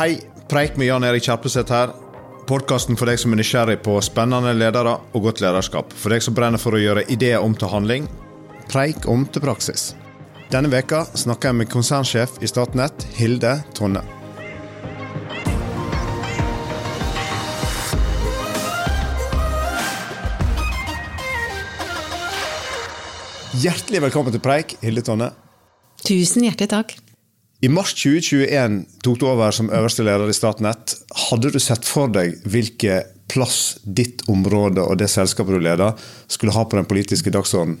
Hei, preik med Jan Erik Kjerpeseth her. Podkasten for deg som er nysgjerrig på spennende ledere og godt lederskap. For deg som brenner for å gjøre ideer om til handling. Preik om til praksis. Denne veka snakker jeg med konsernsjef i Statnett, Hilde Tonne. Hjertelig velkommen til Preik, Hilde Tonne. Tusen hjertelig takk. I mars 2021 tok du over som øverste leder i Statnett. Hadde du sett for deg hvilken plass ditt område og det selskapet du leder, skulle ha på den politiske dagsordenen?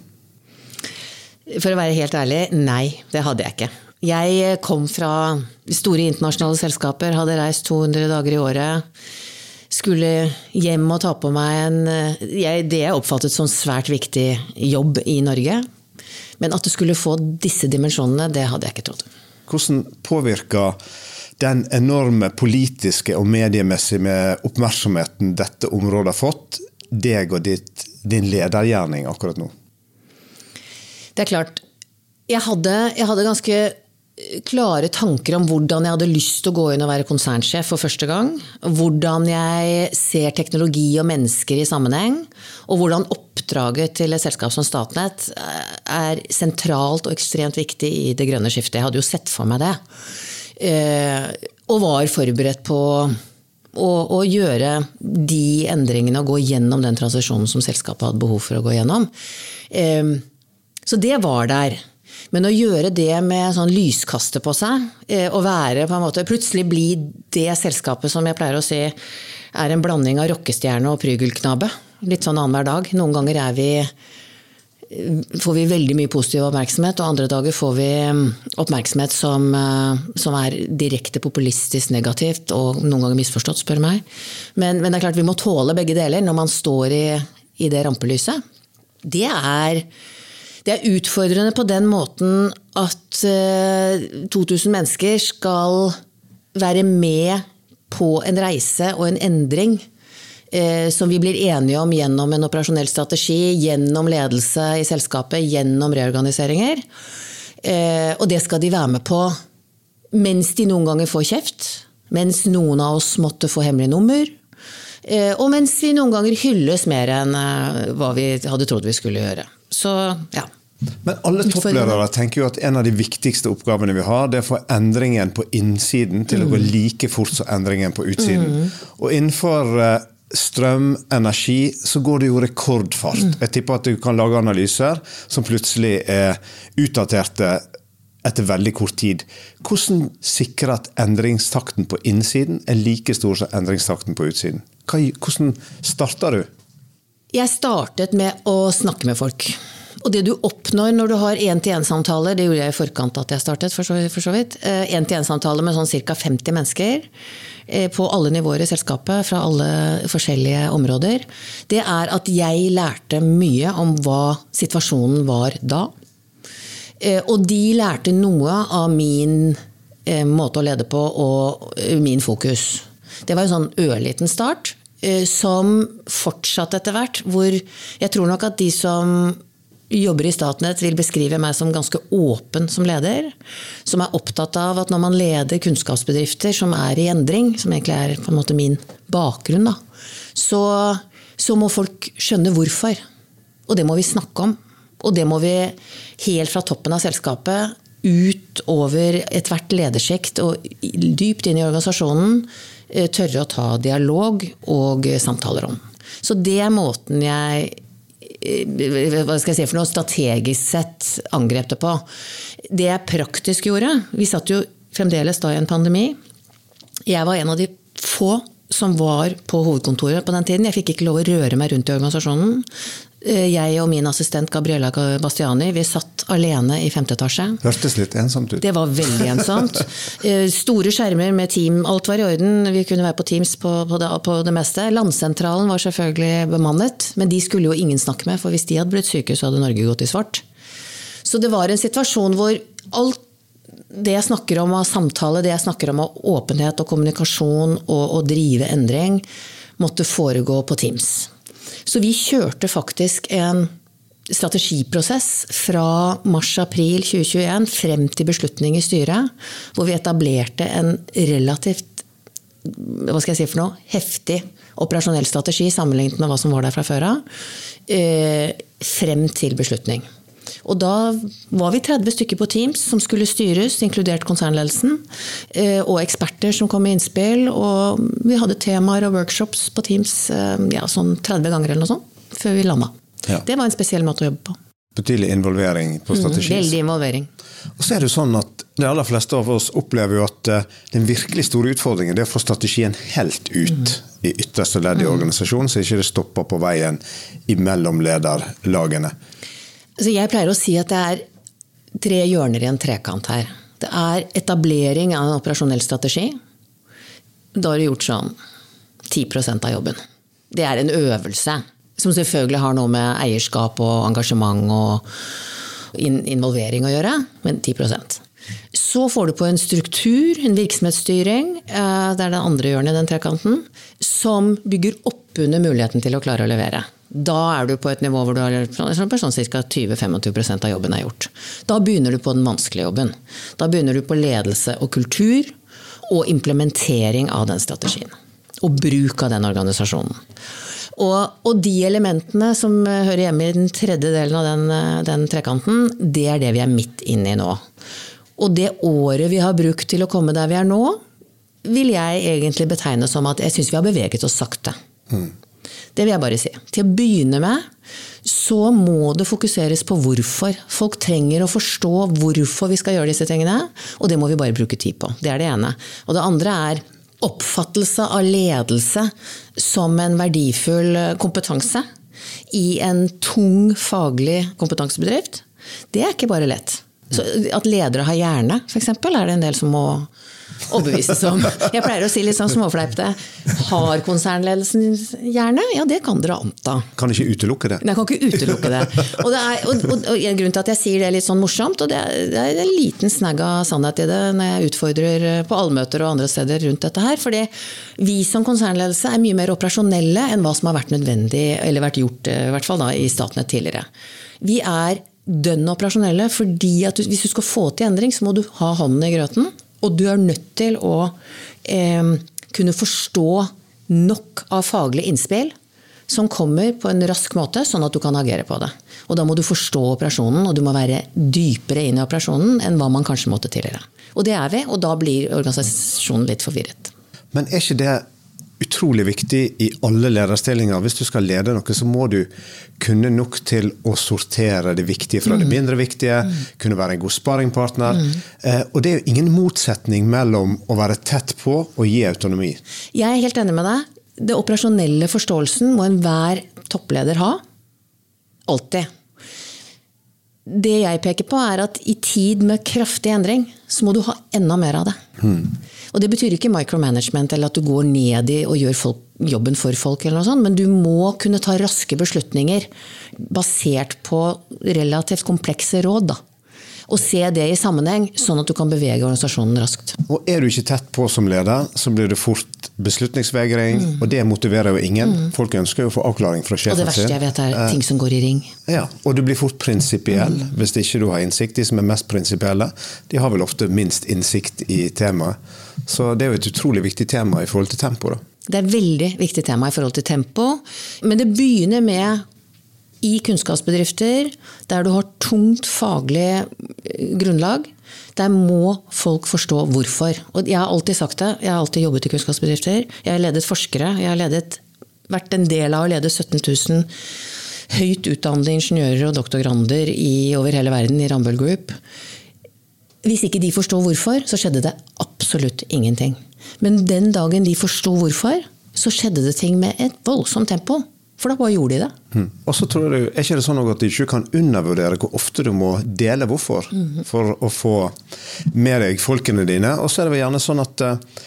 For å være helt ærlig, nei, det hadde jeg ikke. Jeg kom fra store internasjonale selskaper, hadde reist 200 dager i året. Skulle hjem og ta på meg en, jeg, det jeg oppfattet som svært viktig jobb i Norge. Men at det skulle få disse dimensjonene, det hadde jeg ikke trodd. Hvordan påvirker den enorme politiske og mediemessige oppmerksomheten dette området har fått, deg og ditt, din ledergjerning akkurat nå? Det er klart. Jeg hadde, jeg hadde, ganske klare tanker om hvordan jeg hadde lyst til å gå inn og være konsernsjef for første gang. Hvordan jeg ser teknologi og mennesker i sammenheng. Og hvordan oppdraget til et selskap som Statnett er sentralt og ekstremt viktig i det grønne skiftet. Jeg hadde jo sett for meg det. Og var forberedt på å, å gjøre de endringene og gå gjennom den transisjonen som selskapet hadde behov for å gå gjennom. Så det var der. Men å gjøre det med sånn lyskaster på seg, og være på en måte Plutselig bli det selskapet som jeg pleier å si er en blanding av rockestjerne og prygelknabe. Litt sånn annenhver dag. Noen ganger er vi får vi veldig mye positiv oppmerksomhet, og andre dager får vi oppmerksomhet som, som er direkte populistisk negativt, og noen ganger misforstått, spør meg. Men, men, det er klart vi må tåle begge deler når man står i, i det rampelyset. Det er det er utfordrende på den måten at 2000 eh, mennesker skal være med på en reise og en endring eh, som vi blir enige om gjennom en operasjonell strategi, gjennom ledelse i selskapet, gjennom reorganiseringer. Eh, og det skal de være med på mens de noen ganger får kjeft. Mens noen av oss måtte få hemmelig nummer. Og mens vi noen ganger hylles mer enn hva vi hadde trodd vi skulle gjøre. Så ja. Men alle toppledere tenker jo at en av de viktigste oppgavene vi har, det er å få endringen på innsiden til å gå mm. like fort som endringen på utsiden. Mm. Og innenfor eh, strøm, energi, så går det jo rekordfart. Mm. Jeg tipper at du kan lage analyser som plutselig er utdaterte etter veldig kort tid. Hvordan sikre at endringstakten på innsiden er like stor som endringstakten på utsiden? Hvordan starta du? Jeg startet med å snakke med folk. Og det du oppnår når du har én-til-én-samtaler, det gjorde jeg i forkant at jeg startet, for så, for så vidt. Én-til-én-samtaler med sånn ca. 50 mennesker eh, på alle nivåer i selskapet, fra alle forskjellige områder, det er at jeg lærte mye om hva situasjonen var da. Eh, og de lærte noe av min eh, måte å lede på og min fokus. Det var en sånn ørliten start som fortsatte etter hvert. Hvor jeg tror nok at de som jobber i Statnett, vil beskrive meg som ganske åpen som leder. Som er opptatt av at når man leder kunnskapsbedrifter som er i endring, som egentlig er på en måte min bakgrunn, da, så, så må folk skjønne hvorfor. Og det må vi snakke om. Og det må vi helt fra toppen av selskapet ut over ethvert ledersjikt og dypt inn i organisasjonen eh, tørre å ta dialog og samtaler om. Så det er måten jeg Eh, hva skal jeg si for noe strategisk sett angrep det på. Det jeg praktisk gjorde Vi satt jo fremdeles da i en pandemi. Jeg var en av de få som var på hovedkontoret på den tiden. Jeg fikk ikke lov å røre meg rundt i organisasjonen. Eh, jeg og min assistent Gabriella Bastiani vi satt alene i femte etasje. Hørtes litt ensomt ut. Det var veldig ensomt. Eh, store skjermer med team, alt var i orden. Vi kunne være på Teams på, på, det, på, det, meste. Landsentralen var selvfølgelig bemannet, men de skulle jo ingen snakke med, for hvis de hadde blitt syke, så hadde Norge gått i svart. Så det var en situasjon hvor alt det jeg snakker om av samtale, det jeg snakker om av åpenhet og kommunikasjon og å drive endring, måtte foregå på Teams. Så vi kjørte faktisk en strategiprosess fra mars-april 2021 frem til beslutning i styret, hvor vi etablerte en relativt hva skal jeg si for noe, heftig operasjonell strategi sammenlignet med hva som var der fra før av, eh, frem til beslutning. Og da var vi 30 stykker på Teams som skulle styres, inkludert konsernledelsen. Eh, og eksperter som kom med innspill. Og vi hadde temaer og workshops på Teams eh, ja, sånn 30 ganger eller noe sånt, før vi landa. Ja. Det var en spesiell måte å jobbe på. Betydelig involvering på strategi. Mm, veldig involvering. Og så er det sånn at De aller fleste av oss opplever jo at eh, den virkelig store utfordringen er å få strategien helt ut mm. i ytterste ledd i mm. organisasjonen, så ikke det stopper på veien imellom lederlagene. Så jeg pleier å si at det er tre hjørner i en trekant her. Det er etablering av en operasjonell strategi. Da har du gjort sånn 10% av jobben. Det er en øvelse som selvfølgelig har noe med eierskap og engasjement og involvering å gjøre, men 10 Så får du på en struktur, en virksomhetsstyring, eh, det er det andre hjørnet i den trekanten, som bygger opp under muligheten til å klare å levere. Da er du på et nivå hvor du har sånn ca. 20-25% av jobben er gjort. Da begynner du på den vanskelige jobben. Da begynner du på ledelse og kultur og implementering av den strategien. Og bruk av den organisasjonen. Og, og, de elementene som hører hjemme i den tredje delen av den, den trekanten, det er det vi er midt inne i nå. Og det året vi har brukt til å komme der vi er nå, vil jeg egentlig betegne som at jeg syns vi har beveget oss sakte. Mm. Det vil jeg bare si. Til å begynne med så må det fokuseres på hvorfor. Folk trenger å forstå hvorfor vi skal gjøre disse tingene, og det må vi bare bruke tid på. Det er det ene. Og det andre er oppfattelse av ledelse som en verdifull kompetanse i en tung faglig kompetansebedrift. Det er ikke bare lett. Så at ledere har hjerne, f.eks., er det en del som må overbevises om. Jeg pleier å si litt sånn småfleipete. Har konsernledelsen hjerne? Ja, det kan dere anta. Kan ikke utelukke det. Jeg kan ikke utelukke det. Og, det er, og, og, og en grunn til at jeg sier det litt sånn morsomt, og det er, det er en liten snegg av sannhet i det når jeg utfordrer på allmøter og andre steder rundt dette her. fordi vi som konsernledelse er mye mer operasjonelle enn hva som har vært nødvendig, eller vært gjort i hvert fall da, i Statnett tidligere. Vi er dønn operasjonelle fordi at hvis du skal få til endring, så må du ha hånden i grøten. Og du er nødt til å eh, kunne forstå nok av faglige innspill som kommer på en rask måte, sånn at du kan agere på det. Og da må du forstå operasjonen, og du må være dypere inn i operasjonen enn hva man kanskje måtte tidligere. Og det er vi, og da blir organisasjonen litt forvirret. Men er ikke det utrolig viktig i alle lederstillinger. Hvis du skal lede noe, så må du kunne nok til å sortere det viktige fra det mm. mindre viktige. Mm. Kunne være en god sparringpartner. Mm. Eh, og det er jo ingen motsetning mellom å være tett på og gi autonomi. Jeg er helt enig med deg. Det operasjonelle forståelsen må enhver toppleder ha. Alltid. Det jeg peker på, er at i tid med kraftig endring, så må du ha enda mer av det. Mm. Og det betyr ikke micromanagement eller at du går ned i og gjør folk, jobben for folk, eller noe sånt, men du må kunne ta raske beslutninger basert på relativt komplekse råd. da og se det i sammenheng, sånn at du kan bevege organisasjonen raskt. Og Er du ikke tett på som leder, så blir det fort beslutningsvegring, mm. og det motiverer jo ingen. Mm. Folk ønsker jo å få avklaring fra sjefen sin. Og det verste sin. jeg vet er ting som går i ring. Ja, Og du blir fort prinsipiell mm. hvis ikke du har innsikt. De som er mest prinsipielle, de har vel ofte minst innsikt i temaet. Så det er jo et utrolig viktig tema i forhold til tempo. da. Det er et veldig viktig tema i forhold til tempo. Men det begynner med i kunnskapsbedrifter der du har tungt faglig eh, grunnlag. Der må folk forstå hvorfor. Og jeg har alltid sagt det. Jeg har alltid jobbet i kunnskapsbedrifter. Jeg har ledet forskere. Jeg har ledet, vært en del av å lede 17 000 høyt utdannede ingeniører og doktorgrander i, over hele verden i Rambøll Group. Hvis ikke de forstår hvorfor, så skjedde det absolutt ingenting. Men den dagen de forsto hvorfor, så skjedde det ting med et voldsomt tempo. For da bare gjorde de det. Mm. Og så tror jeg, Er ikke det sånn at du ikke kan undervurdere hvor ofte du må dele hvorfor, mm. for å få med deg folkene dine? Og så er det gjerne sånn at uh,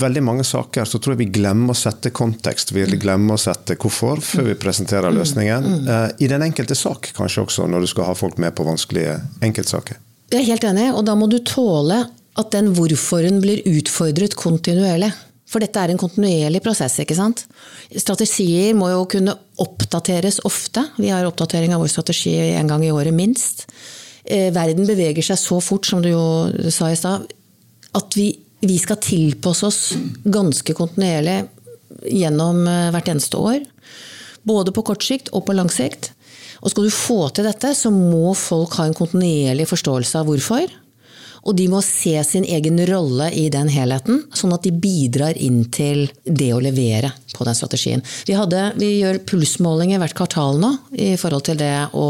veldig mange saker så tror jeg vi glemmer å sette kontekst. Vi glemmer å sette hvorfor før vi presenterer løsningen. Uh, I den enkelte sak kanskje også, når du skal ha folk med på vanskelige enkeltsaker. Jeg er helt enig, og da må du tåle at den hvorforen blir utfordret kontinuerlig. For dette er en kontinuerlig prosess. ikke sant? Strategier må jo kunne oppdateres ofte. Vi har oppdatering av vår strategi en gang i året, minst. Eh, verden beveger seg så fort, som du jo sa i stad, at vi vi skal tilpasse oss ganske kontinuerlig gjennom eh, hvert eneste år. Både på kort sikt og på lang sikt. Og skal du få til dette, så må folk ha en kontinuerlig forståelse av hvorfor. Og de må se sin egen rolle i den helheten, sånn at de bidrar inn til det å levere på den strategien. Vi, hadde, vi gjør pulsmålinger hvert kvartal nå i forhold til det å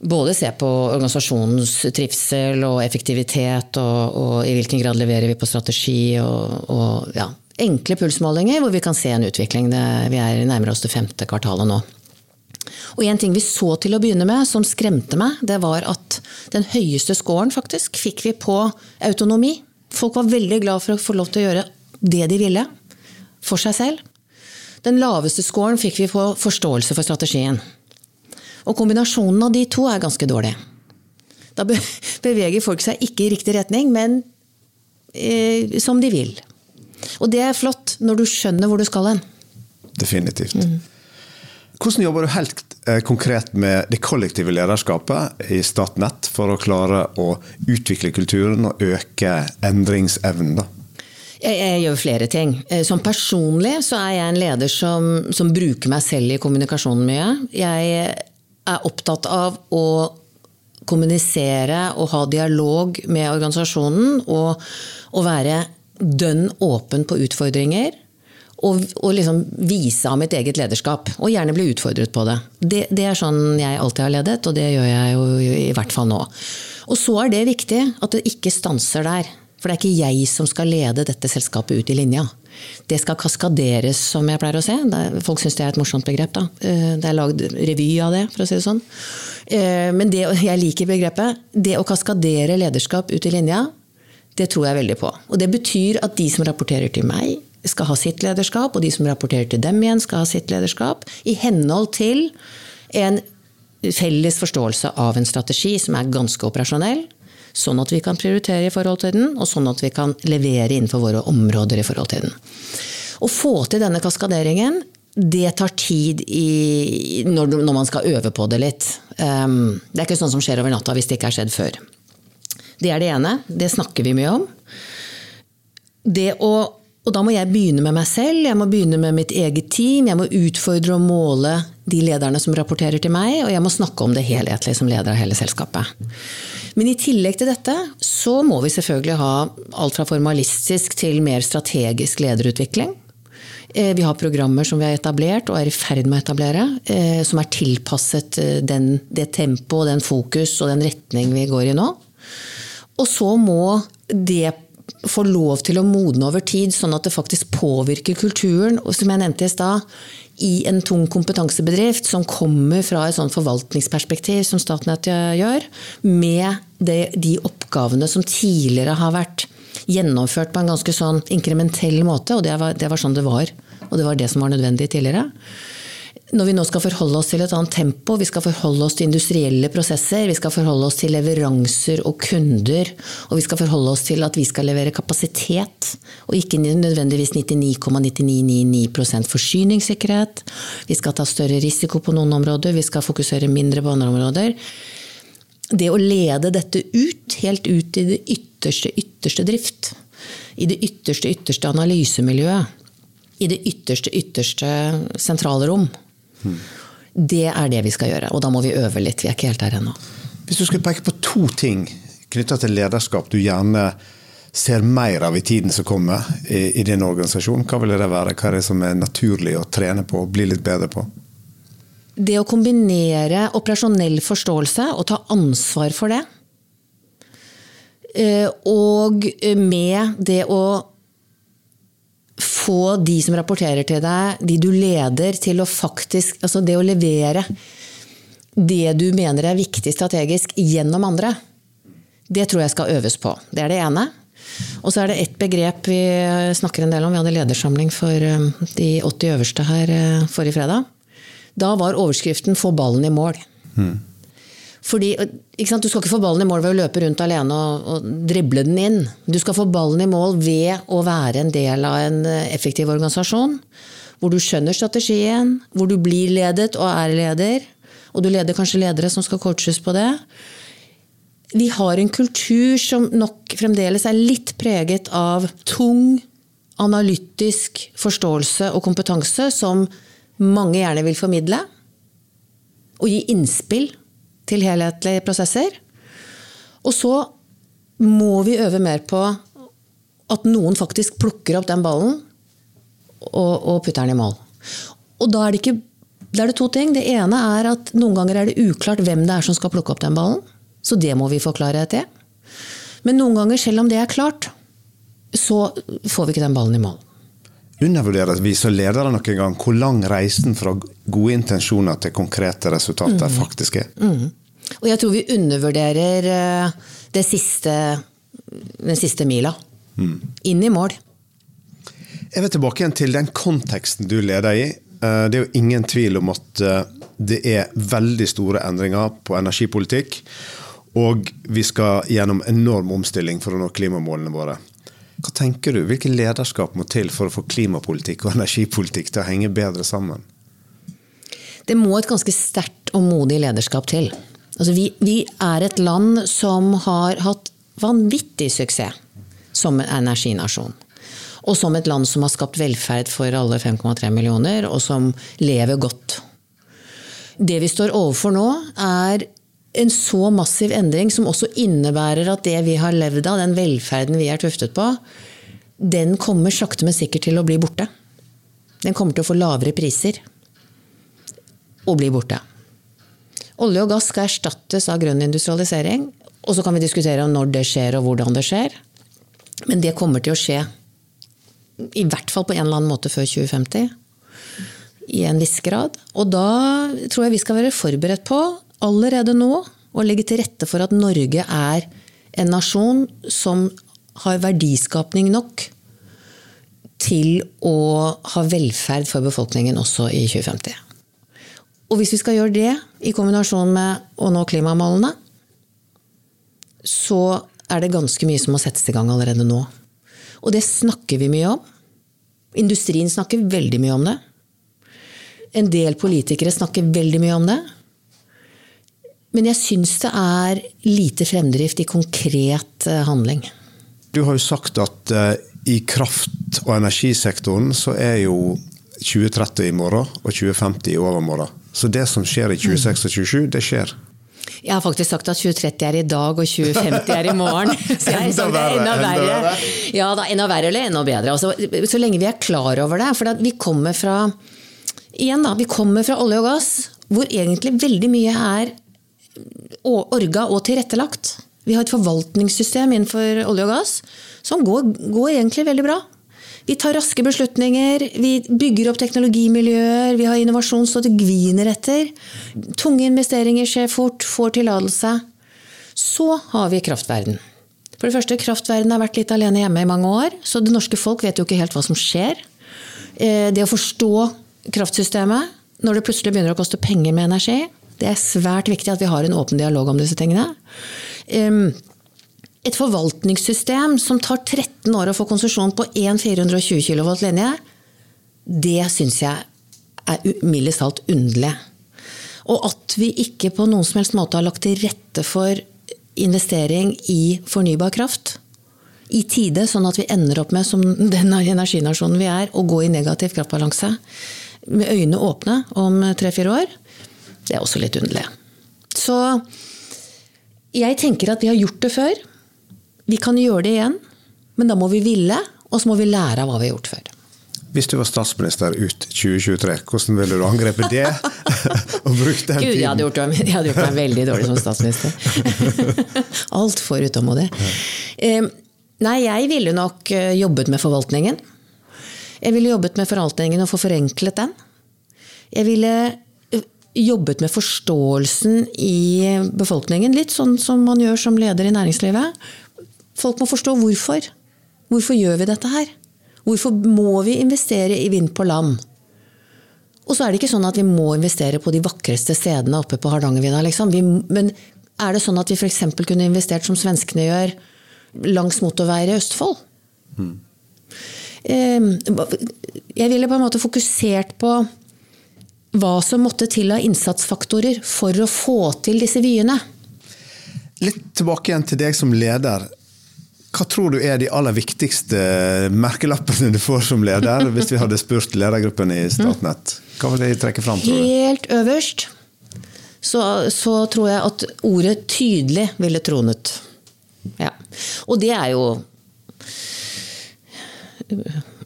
både se på organisasjonens trivsel og effektivitet, og, og i hvilken grad leverer vi på strategi, og, og ja, enkle pulsmålinger hvor vi kan se en utvikling. Det, vi er nærmere oss det femte kvartalet nå. Og En ting vi så til å begynne med som skremte meg, det var at den høyeste scoren faktisk fikk vi på autonomi. Folk var veldig glad for å få lov til å gjøre det de ville for seg selv. Den laveste scoren fikk vi på forståelse for strategien. Og kombinasjonen av de to er ganske dårlig. Da beveger folk seg ikke i riktig retning, men eh, som de vil. Og det er flott når du skjønner hvor du skal hen. Definitivt. Mm. Hvordan jobber du helt eh, konkret med det kollektive lederskapet i Statnett for å klare å utvikle kulturen og øke endringsevnen? Jeg, jeg, gjør flere ting. Eh, som personlig så er jeg en leder som, som bruker meg selv i kommunikasjonen mye. Jeg er opptatt av å kommunisere og ha dialog med organisasjonen og, og være dønn åpen på utfordringer og, og liksom vise av mitt eget lederskap. Og gjerne bli utfordret på det. det. det. er sånn jeg alltid har ledet, og det gjør jeg jo i hvert fall nå. Og så er det viktig at det ikke stanser der. For det er ikke jeg som skal lede dette selskapet ut i linja. Det skal kaskaderes, som jeg pleier å se. Folk syns det er et morsomt begrep. Da. Eh, det er lagd revy av det, for å si det sånn. Eh, men det, jeg liker begrepet. Det å kaskadere lederskap ut i linja, det tror jeg veldig på. Og det betyr at de som rapporterer til meg, skal ha sitt lederskap, og de som rapporterer til dem igjen, skal ha sitt lederskap. I henhold til en felles forståelse av en strategi som er ganske operasjonell. Sånn at vi kan prioritere i forhold til den, og sånn at vi kan levere innenfor våre områder i forhold til den. Å få til denne kaskaderingen, det tar tid i, når, når, man skal øve på det litt. Um, det er ikke sånn som skjer over natta hvis det ikke har skjedd før. Det er det ene. Det snakker vi mye om. Det å og da må jeg begynne med meg selv, jeg må begynne med mitt eget team. Jeg må utfordre og måle de lederne som rapporterer til meg, og jeg må snakke om det helhetlig som leder av hele selskapet. Men i tillegg til dette så må vi selvfølgelig ha alt fra formalistisk til mer strategisk lederutvikling. Eh, vi har programmer som vi har etablert og er i ferd med å etablere, eh, som er tilpasset eh, den, det tempo, den fokus og den retning vi går i nå. Og så må det får lov til å modne over tid, sånn at det faktisk påvirker kulturen. Og som jeg nevnte i stad, i en tung kompetansebedrift som kommer fra et sånn forvaltningsperspektiv som Statnett gjør, med det, de oppgavene som tidligere har vært gjennomført på en ganske sånn inkrementell måte, og det var, det var sånn det var. Og det var det som var nødvendig tidligere når vi nå skal forholde oss til et annet tempo, vi skal forholde oss til industrielle prosesser, vi skal forholde oss til leveranser og kunder, og vi skal forholde oss til at vi skal levere kapasitet, og ikke nødvendigvis 99,9999% forsyningssikkerhet. Vi skal ta større risiko på noen områder, vi skal fokusere mindre på andre områder. Det å lede dette ut, helt ut i det ytterste, ytterste drift, i det ytterste, ytterste analysemiljøet, i det ytterste, ytterste sentrale rom, det er det vi skal gjøre, og da må vi øve litt. Vi er ikke helt der ennå. Hvis du skulle peke på to ting knytta til lederskap du gjerne ser mer av i tiden som kommer i, i din organisasjon, hva vil det være? Hva er det som er naturlig å trene på og bli litt bedre på? Det å kombinere operasjonell forståelse og ta ansvar for det, eh, og med det å få de som rapporterer til deg, de du leder, til å faktisk Altså det å levere det du mener er viktig strategisk gjennom andre. Det tror jeg skal øves på. Det er det ene. Og så er det ett begrep vi snakker en del om. Vi hadde ledersamling for um, de 80 øverste her uh, forrige fredag. Da var overskriften 'Få ballen i mål'. Mm. Fordi, Du skal ikke få ballen i mål ved å løpe rundt alene og, og, drible den inn. Du skal få ballen i mål ved å være en del av en eh, effektiv organisasjon. Hvor du skjønner strategien, hvor du blir ledet og er leder. Og du leder kanskje ledere som skal coaches på det. vi har en kultur som nok fremdeles er litt preget av tung, analytisk forståelse og kompetanse som mange gjerne vil formidle. Og gi innspill til helhetlige prosesser. Og så må vi øve mer på at noen faktisk plukker opp den ballen og, og putter den i mål. Og da er det ikke da er det to ting. Det ene er at noen ganger er det uklart hvem det er som skal plukke opp den ballen. Så det må vi få klarhet i. Men noen ganger, selv om det er klart, så får vi ikke den ballen i mål. Undervurderer vi som ledere noen gang hvor lang reisen fra gode intensjoner til konkrete resultater mm. faktisk er? Mm. Og jeg tror vi undervurderer det siste, den siste mila. Mm. Inn i mål. Jeg vil tilbake igjen til den konteksten du leder i. Eh, det er jo ingen tvil om at eh, det er veldig store endringer på energipolitikk. Og vi skal gjennom enorm omstilling for å nå klimamålene våre. Hva tenker du? Hvilket lederskap må til for å få klimapolitikk og energipolitikk til å henge bedre sammen? Det må et ganske sterkt og modig lederskap til. Altså vi, vi er et land som har hatt vanvittig suksess som en energinasjon. Og som et land som har skapt velferd for alle 5,3 millioner, og som lever godt. Det vi står overfor nå, er en så massiv endring, som også innebærer at det vi har levd av, den velferden vi er tuftet på, den kommer sakte, men sikkert til å bli borte. Den kommer til å få lavere priser og bli borte. Olje og gass skal erstattes av grønn industrialisering. Og så kan vi diskutere om når det skjer og hvordan det skjer. Men det kommer til å skje i hvert fall på en eller annen måte før 2050. I en viss grad. Og da tror jeg vi skal være forberedt på, allerede nå, å legge til rette for at Norge er en nasjon som har verdiskapning nok til å ha velferd for befolkningen også i 2050. Og hvis vi skal gjøre det i kombinasjon med å nå klimamålene, så er det ganske mye som må settes i gang allerede nå. Og det snakker vi mye om. Industrien snakker veldig mye om det. En del politikere snakker veldig mye om det. Men jeg syns det er lite fremdrift i konkret eh, handling. Du har jo sagt at uh, i kraft- og energisektoren så er jo 2030 i morgen og 2050 i overmorgen. Så det som skjer i 26 og 27, det skjer. Jeg har faktisk sagt at 2030 er i dag og 2050 er i morgen. Så jeg, så det er enda, verre. Ja, da, enda verre eller enda bedre. Altså, så lenge vi er klar over det. For vi kommer fra igjen da, vi kommer fra olje og gass, hvor egentlig veldig mye er orga og tilrettelagt. Vi har et forvaltningssystem innenfor olje og gass som går, går egentlig veldig bra. Vi tar raske beslutninger, vi bygger opp teknologimiljøer, vi har innovasjon så det gviner etter. Tunge investeringer skjer fort, får tillatelse. Så har vi kraftverden. For det første, Kraftverden har vært litt alene hjemme i mange år, så det norske folk vet jo ikke helt hva som skjer. Eh, det å forstå kraftsystemet når det plutselig begynner å koste penger med energi, det er svært viktig at vi har en åpen dialog om disse tingene. Et forvaltningssystem som tar 13 år å få konsesjon på én 420 kV-linje, det syns jeg er mildest talt underlig. Og at vi ikke på noen som helst måte har lagt til rette for investering i fornybar kraft i tide, sånn at vi ender opp med, som den energinasjonen vi er, å gå i negativ kraftbalanse med øynene åpne om tre-fire år. Det er også litt underlig. Så jeg tenker at vi har gjort det før. Vi kan gjøre det igjen, men da må vi ville, og så må vi lære av hva vi har gjort før. Hvis du var statsminister ut 2023, hvordan ville du angrepet det? og brukt den Gud, jeg hadde, gjort, jeg hadde gjort meg veldig dårlig som statsminister. Altfor utålmodig. Ja. Nei, jeg ville nok eh, jobbet med forvaltningen. Jeg ville jobbet med forvaltningen og få forenklet den. Jeg ville jobbet med forståelsen i befolkningen, litt sånn som man gjør som leder i næringslivet. Folk må forstå hvorfor. Hvorfor gjør vi dette her? Hvorfor må vi investere i vind på land? Og så er det ikke sånn at vi må investere på de vakreste stedene oppe på Hardangervidda. Liksom. men er det sånn at vi f.eks. kunne investert som svenskene gjør, langs motorveier i Østfold? Mm. Jeg ville på en måte fokusert på hva som måtte til av innsatsfaktorer for å få til disse vyene. litt tilbake igjen til deg som leder. Hva tror du er de aller viktigste merkelappene du får som leder, hvis vi hadde spurt ledergruppen i Statnett? Hva vil de trekke fram? Tror du? Helt øverst så, så, tror jeg at ordet 'tydelig' ville tronet. Ja. Og det er jo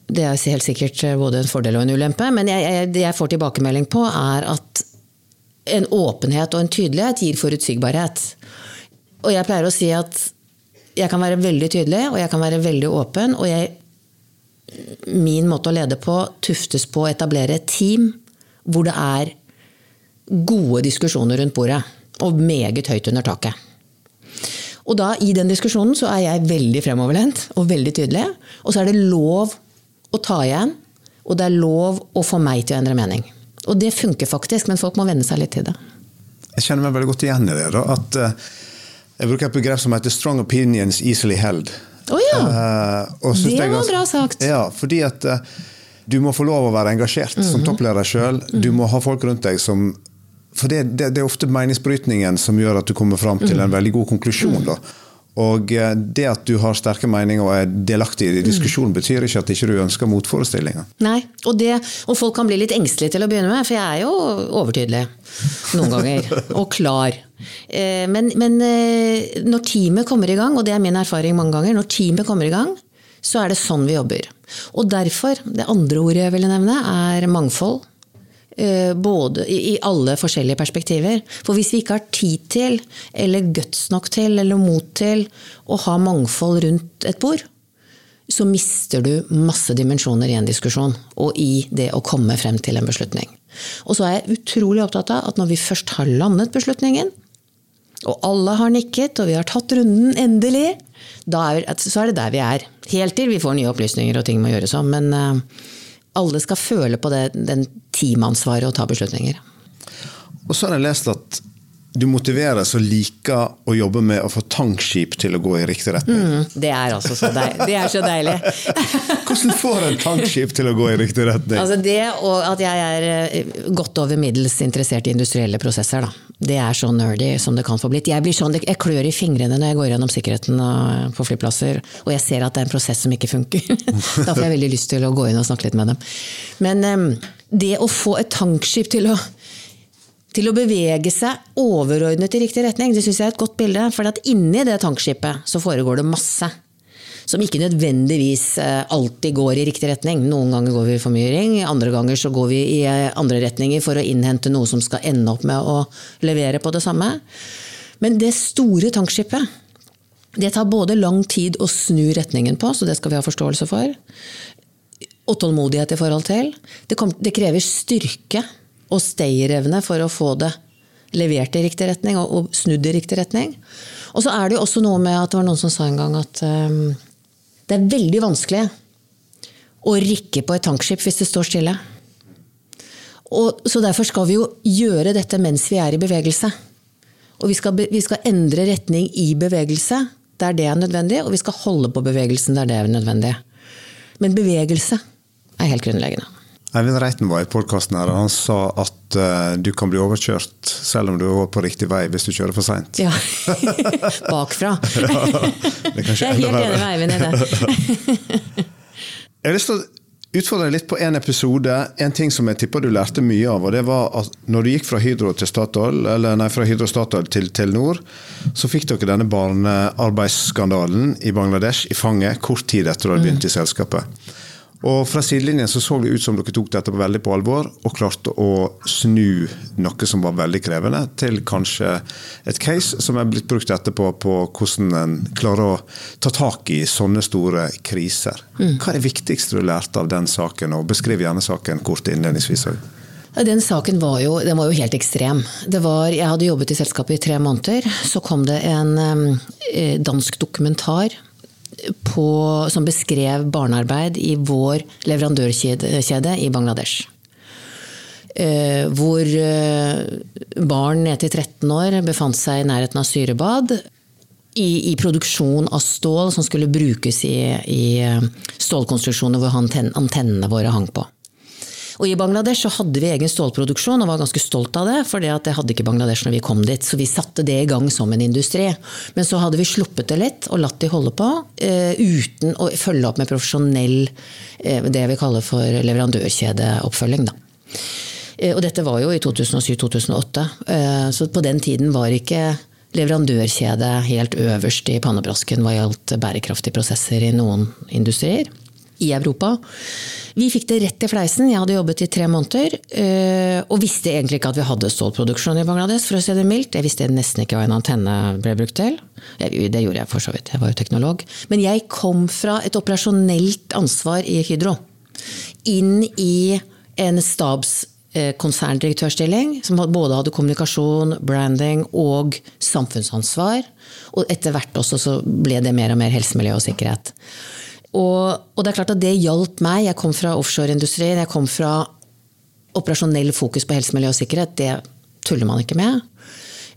Det er helt sikkert både en fordel og en ulempe, men jeg, jeg, det jeg får tilbakemelding på, er at en åpenhet og en tydelighet gir forutsigbarhet. Og jeg pleier å si at jeg kan være veldig tydelig, og jeg kan være veldig åpen. Og jeg, min måte å lede på tuftes på å etablere et team hvor det er gode diskusjoner rundt bordet. Og meget høyt under taket. Og da, i den diskusjonen, så er jeg veldig fremoverlent og veldig tydelig. Og så er det lov å ta igjen, og det er lov å få meg til å endre mening. Og det funker faktisk, men folk må venne seg litt til det. Jeg kjenner meg veldig godt igjen i det. Da, at uh, Jeg bruker et begrep som heter 'strong opinions easily held'. Oh, ja. uh, det var ganske, bra sagt. Ja, fordi at uh, du må få lov å være engasjert mm -hmm. som mhm. toppleder sjøl. Du må ha folk rundt deg som For det, det, det, er ofte meningsbrytningen som gjør at du kommer fram til en mhm. veldig god konklusjon. da. Og eh, det at du har sterke meninger og er delaktig i diskusjonen, mm. betyr ikke at ikke du ønsker motforestillinger. Nei, og, det, og, folk kan bli litt engstelige til å begynne med, for jeg er jo overtydelig noen ganger. og klar. Eh, men, men, eh, når teamet kommer i gang, og det er min erfaring mange ganger, når teamet kommer i gang, så er det sånn vi jobber. Og derfor, det andre ordet jeg ville nevne, er mangfold. Eh, både i alle forskjellige perspektiver. For hvis vi ikke har tid til, eller guts nok til, eller mot til å ha mangfold rundt et bord, så mister du masse dimensjoner i en diskusjon, og i det å komme frem til en beslutning. Og så er jeg utrolig opptatt av at når vi først har landet beslutningen, og alle har nikket, og vi har tatt runden endelig, er, så er det der vi er. Helt til vi får nye opplysninger og ting må gjøres om. Men uh, alle skal føle på det, den teamansvaret og ta beslutninger. Og så har jeg lest at du motiveres og liker å jobbe med å få tankskip til å gå i riktig retning. Mm, det er altså så deilig. Det er så deilig. Hvordan får en tankskip til å gå i riktig retning? Altså det og at jeg er eh, godt over middels interessert i industrielle prosesser. Da. Det er så nerdy som det kan få blitt. Jeg, sånn, jeg klør i fingrene når jeg går gjennom sikkerheten på flyplasser og jeg ser at det er en prosess som ikke funker. da får jeg veldig lyst til å gå inn og snakke litt med dem. Men um, det å få et tankskip til å til å bevege seg overordnet i riktig retning. Det syns jeg er et godt bilde. For inni det tankskipet så foregår det masse. Som ikke nødvendigvis eh, alltid går i riktig retning. Noen ganger går vi i formyring, andre ganger så går vi i eh, andre retninger for å innhente noe som skal ende opp med å levere på det samme. Men det store tankskipet, det tar både lang tid å snu retningen på, så det skal vi ha forståelse for. Og tålmodighet i forhold til. Det, kom, det krever styrke og stayerevne for å få det levert i riktig retning og, og snudd i riktig retning. Og så er det jo også noe med at det var noen som sa en gang at um, det er veldig vanskelig å rikke på et tankskip hvis det står stille. Og, så derfor skal vi jo gjøre dette mens vi er i bevegelse. Og vi skal, vi skal endre retning i bevegelse der det er nødvendig, og vi skal holde på bevegelsen der det er nødvendig. Men bevegelse er helt grunnleggende. Eivind Reiten var i podkasten her, og han sa at uh, du kan bli overkjørt selv om du er på riktig vei hvis du kjører for seint. Ja. Bakfra. ja, det er Jeg er helt enig med Eivind i det. jeg har lyst til å utfordre deg litt på en episode. En ting som jeg tipper du lærte mye av. og det var at Når du gikk fra Hydro til Statoil, eller nei, fra Hydro Statoil til Telenor, så fikk dere denne barnearbeidsskandalen i Bangladesh i fanget kort tid etter at du hadde begynt i selskapet. Og Fra sidelinjen så, så det ut som dere tok dette veldig på alvor og klarte å snu noe som var veldig krevende, til kanskje et case som er blitt brukt etterpå på hvordan en klarer å ta tak i sånne store kriser. Mm. Hva er det viktigste du lærte av den saken, og beskriv gjerne saken kort innledningsvis òg. Den saken var jo, den var jo helt ekstrem. Var, jeg hadde jobbet i selskapet i tre måneder. Så kom det en eh, dansk dokumentar på, som beskrev barnearbeid i vår leverandørkjede i Bangladesh. Eh, hvor eh, barn ned til 13 år befant seg i nærheten av syrebad. I, i produksjon av stål som skulle brukes i, i eh, stålkonstruksjoner hvor antennene våre hang på. Og I Bangladesh så hadde vi egen stålproduksjon og var ganske stolt av det. For det hadde ikke Bangladesh når vi kom dit, så vi satte det i gang som en industri. Men så hadde vi sluppet det litt og latt de holde på uh, uten å følge opp med profesjonell uh, det vi kaller for leverandørkjedeoppfølging. Da. Uh, og dette var jo i 2007-2008, så på den tiden var ikke leverandørkjede helt øverst i pannebrasken hva gjaldt bærekraftige prosesser i noen industrier i Europa. Vi fikk det rett i fleisen. Jeg hadde jobbet i tre måneder. Eh, og visste egentlig ikke at vi hadde stålproduksjon i Bangladesh, for å si det mildt. Jeg visste nesten ikke hva en antenne ble brukt til. Det gjorde jeg for så vidt, jeg var jo teknolog. Men jeg kom fra et operasjonelt ansvar i Hydro inn i en stabs konserndirektørstilling, som både hadde kommunikasjon, branding og samfunnsansvar. Og etter hvert også så ble det mer og mer helse, miljø og sikkerhet. Og, og, det er klart at det hjalp meg. Jeg kom fra offshoreindustrien. Jeg kom fra operasjonell fokus på helse, miljø og sikkerhet. Det tuller man ikke med.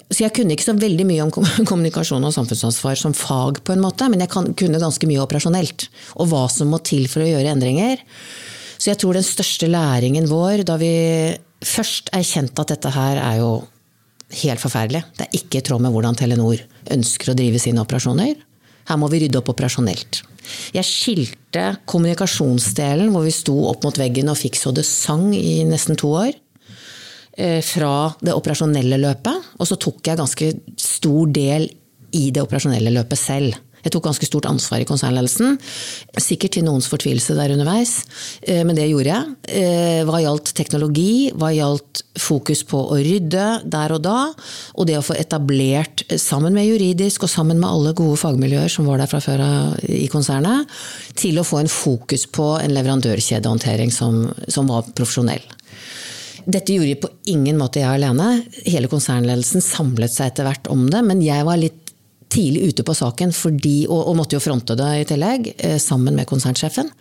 Så jeg kunne ikke så veldig mye om kommunikasjon og samfunnsansvar som fag, på en måte, men jeg kunne ganske mye operasjonelt. Og hva som må til for å gjøre endringer. Så jeg tror den største læringen vår, da vi først erkjente at dette her er jo helt forferdelig. Det er ikke i tråd med hvordan Telenor ønsker å drive sine operasjoner. Her må vi rydde opp operasjonelt. Jeg skilte kommunikasjonsdelen, hvor vi sto opp mot veggen og fikk så det sang i nesten to år, eh, fra det operasjonelle løpet. Og så tok jeg ganske stor del i det operasjonelle løpet selv. Jeg tok ganske stort ansvar i konsernledelsen. Sikkert til noens fortvilelse der underveis, eh, men det gjorde jeg. Eh, hva gjaldt teknologi, hva gjaldt fokus på å rydde der og da, og det å få etablert, eh, sammen med juridisk og sammen med alle gode fagmiljøer som var der fra før i konsernet, til å få en fokus på en leverandørkjedehåndtering som, som var profesjonell. Dette gjorde på ingen måte jeg alene. Hele konsernledelsen samlet seg etter hvert om det, men jeg var litt tidlig ute på saken fordi, og, og, måtte jo fronte det i tillegg, eh, sammen med konsernsjefen.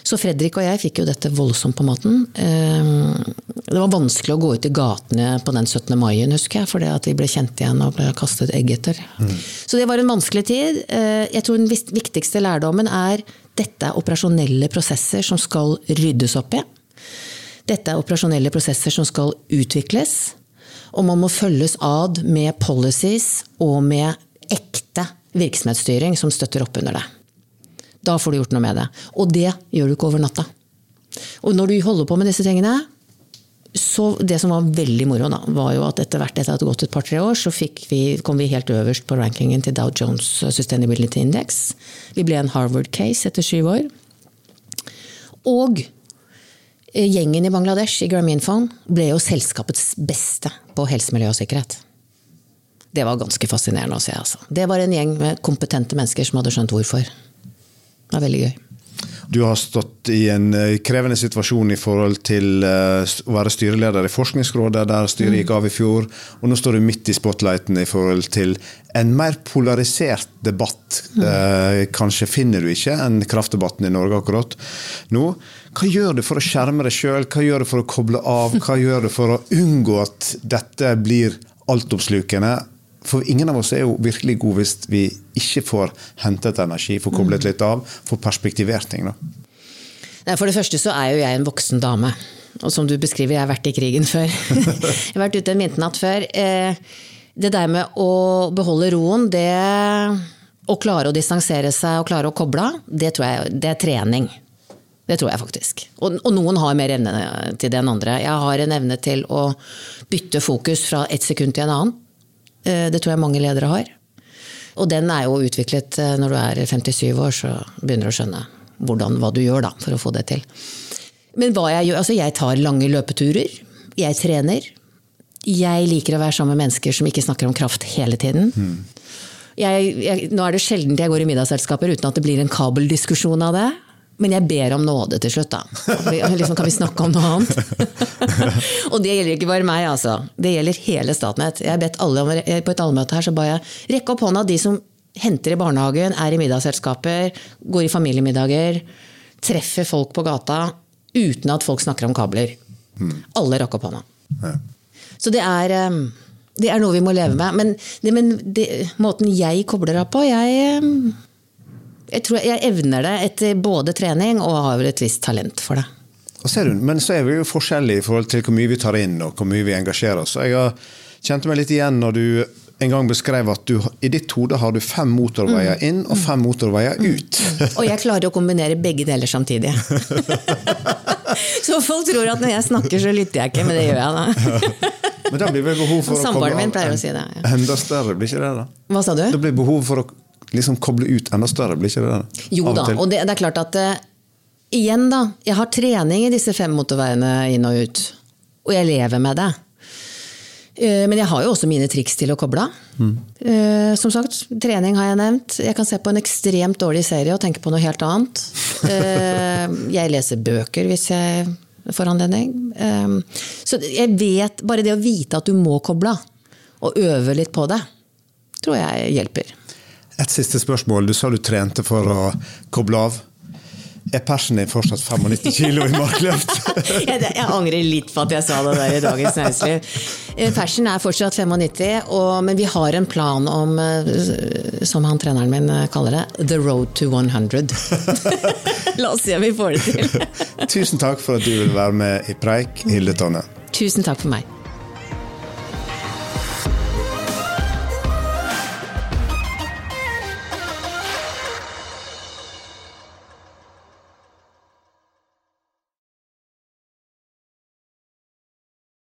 Så Fredrik og jeg fikk jo dette voldsomt på maten. Eh, det var vanskelig å gå ut i gatene på den 17. mai, husker jeg, fordi at vi ble kjent igjen og ble kastet egg etter. Mm. Så det var en vanskelig tid. Eh, jeg tror den viktigste lærdommen er dette er operasjonelle prosesser som skal ryddes opp i. Dette er operasjonelle prosesser som skal utvikles. Og man må følges ad med policies og med ekte virksomhetsstyring som støtter opp under det. Da får du gjort noe med det. Og det gjør du ikke over natta. Og når du holder på med disse tingene, så det som var veldig moro, da, var jo at etter hvert etter at det hadde gått et par-tre år, så vi, kom vi helt øverst på rankingen til Dow Jones Sustainability Index. Vi ble en Harvard-case etter syv år. Og eh, gjengen i Bangladesh i Grameenphone ble jo selskapets beste på helse, miljø og sikkerhet. Det var ganske fascinerende å se. Altså. Det var en gjeng med kompetente mennesker som hadde skjønt hvorfor. Det var veldig gøy. Du har stått i en eh, krevende situasjon i forhold til eh, å være styreleder i Forskningsrådet, der styret gikk av i fjor. Og nå står du midt i spotlighten i forhold til en mer polarisert debatt. Mm. Kanskje finner du ikke en kraftdebatten i Norge akkurat nå. Hva gjør du for å skjerme deg sjøl, hva gjør du for å koble av, hva gjør du for å unngå at dette blir altoppslukende? For ingen av oss er jo virkelig gode hvis vi ikke får hentet energi, får koblet litt av, får perspektivert ting. Da. For det første så er jo jeg en voksen dame. Og som du beskriver, jeg har vært i krigen før. jeg har vært ute en vinternatt før. Eh, det der med å beholde roen, det å klare å distansere seg og klare å koble av, det tror jeg det er trening. Det tror jeg faktisk. Og, og, noen har mer evne til det enn andre. Jeg har en evne til å bytte fokus fra ett sekund til en annen. Eh, det tror jeg mange ledere har. Og den er jo utviklet eh, når du er 57 år, så begynner du å skjønne hvordan, hva du gjør da, for å få det til. Men hva jeg gjør Altså, jeg tar lange løpeturer. Jeg trener. Jeg liker å være sammen med mennesker som ikke snakker om kraft hele tiden. Mm. Jeg, jeg, nå er det sjelden jeg går i middagsselskaper uten at det blir en kabeldiskusjon av det. Men jeg ber om nåde til slutt, da. Liksom, kan vi snakke om noe annet? og det gjelder ikke bare meg, altså. Det gjelder hele Statnett. Jeg bedt alle om, På et allmøte her så ba jeg rekke opp hånda de som henter i barnehagen, er i middagsselskaper, går i familiemiddager, treffer folk på gata uten at folk snakker om kabler. Mm. Alle rakk opp hånda. Ja. Så det er, ehm, det er noe vi må leve med. Men, det, men det, måten jeg kobler av på jeg ehm, jeg tror jeg evner det etter både trening og har vel et visst talent for det. du, men så er vi jo forskjellige i forhold til hvor mye vi tar inn og hvor mye vi engasjerer oss. Jeg kjente meg litt igjen når du en gang beskrev at du, i ditt hode har du fem motorveier mm. inn og fem motorveier mm. ut. Og jeg klarer å kombinere begge deler samtidig. så folk tror at når jeg snakker, så lytter jeg ikke, men det gjør jeg da. men da blir vel behov for å komme min pleier å si det. Ja. Enda større, blir ikke det da? Hva sa du? Da blir behov for å liksom koble ut enda større, blir ikke det det? Jo da, og det, det, er klart at uh, igjen da, jeg har trening i disse fem motorveiene inn og ut. Og jeg lever med det. Eh, men jeg har jo også mine triks til å koble av. Mm. Som sagt, trening har jeg nevnt. Jeg kan se på en ekstremt dårlig serie og tenke på noe helt annet. Eh, jeg leser bøker hvis jeg får anledning. Så jeg vet, bare det å vite at du må koble av, og øve litt på det, tror jeg hjelper. Et siste spørsmål. Du sa du trente for å koble av. Er persen din fortsatt 95 kilo i markløft? jeg, jeg, angrer litt på at jeg sa det der i Dagens Næringsliv. Eh, persen er fortsatt 95, og, men vi har en plan om, eh, som han treneren min eh, kaller det, the road to 100. La oss se om vi får det til. Tusen takk for at du vil være med i Preik, Hilde Tonne. Tusen takk for meg.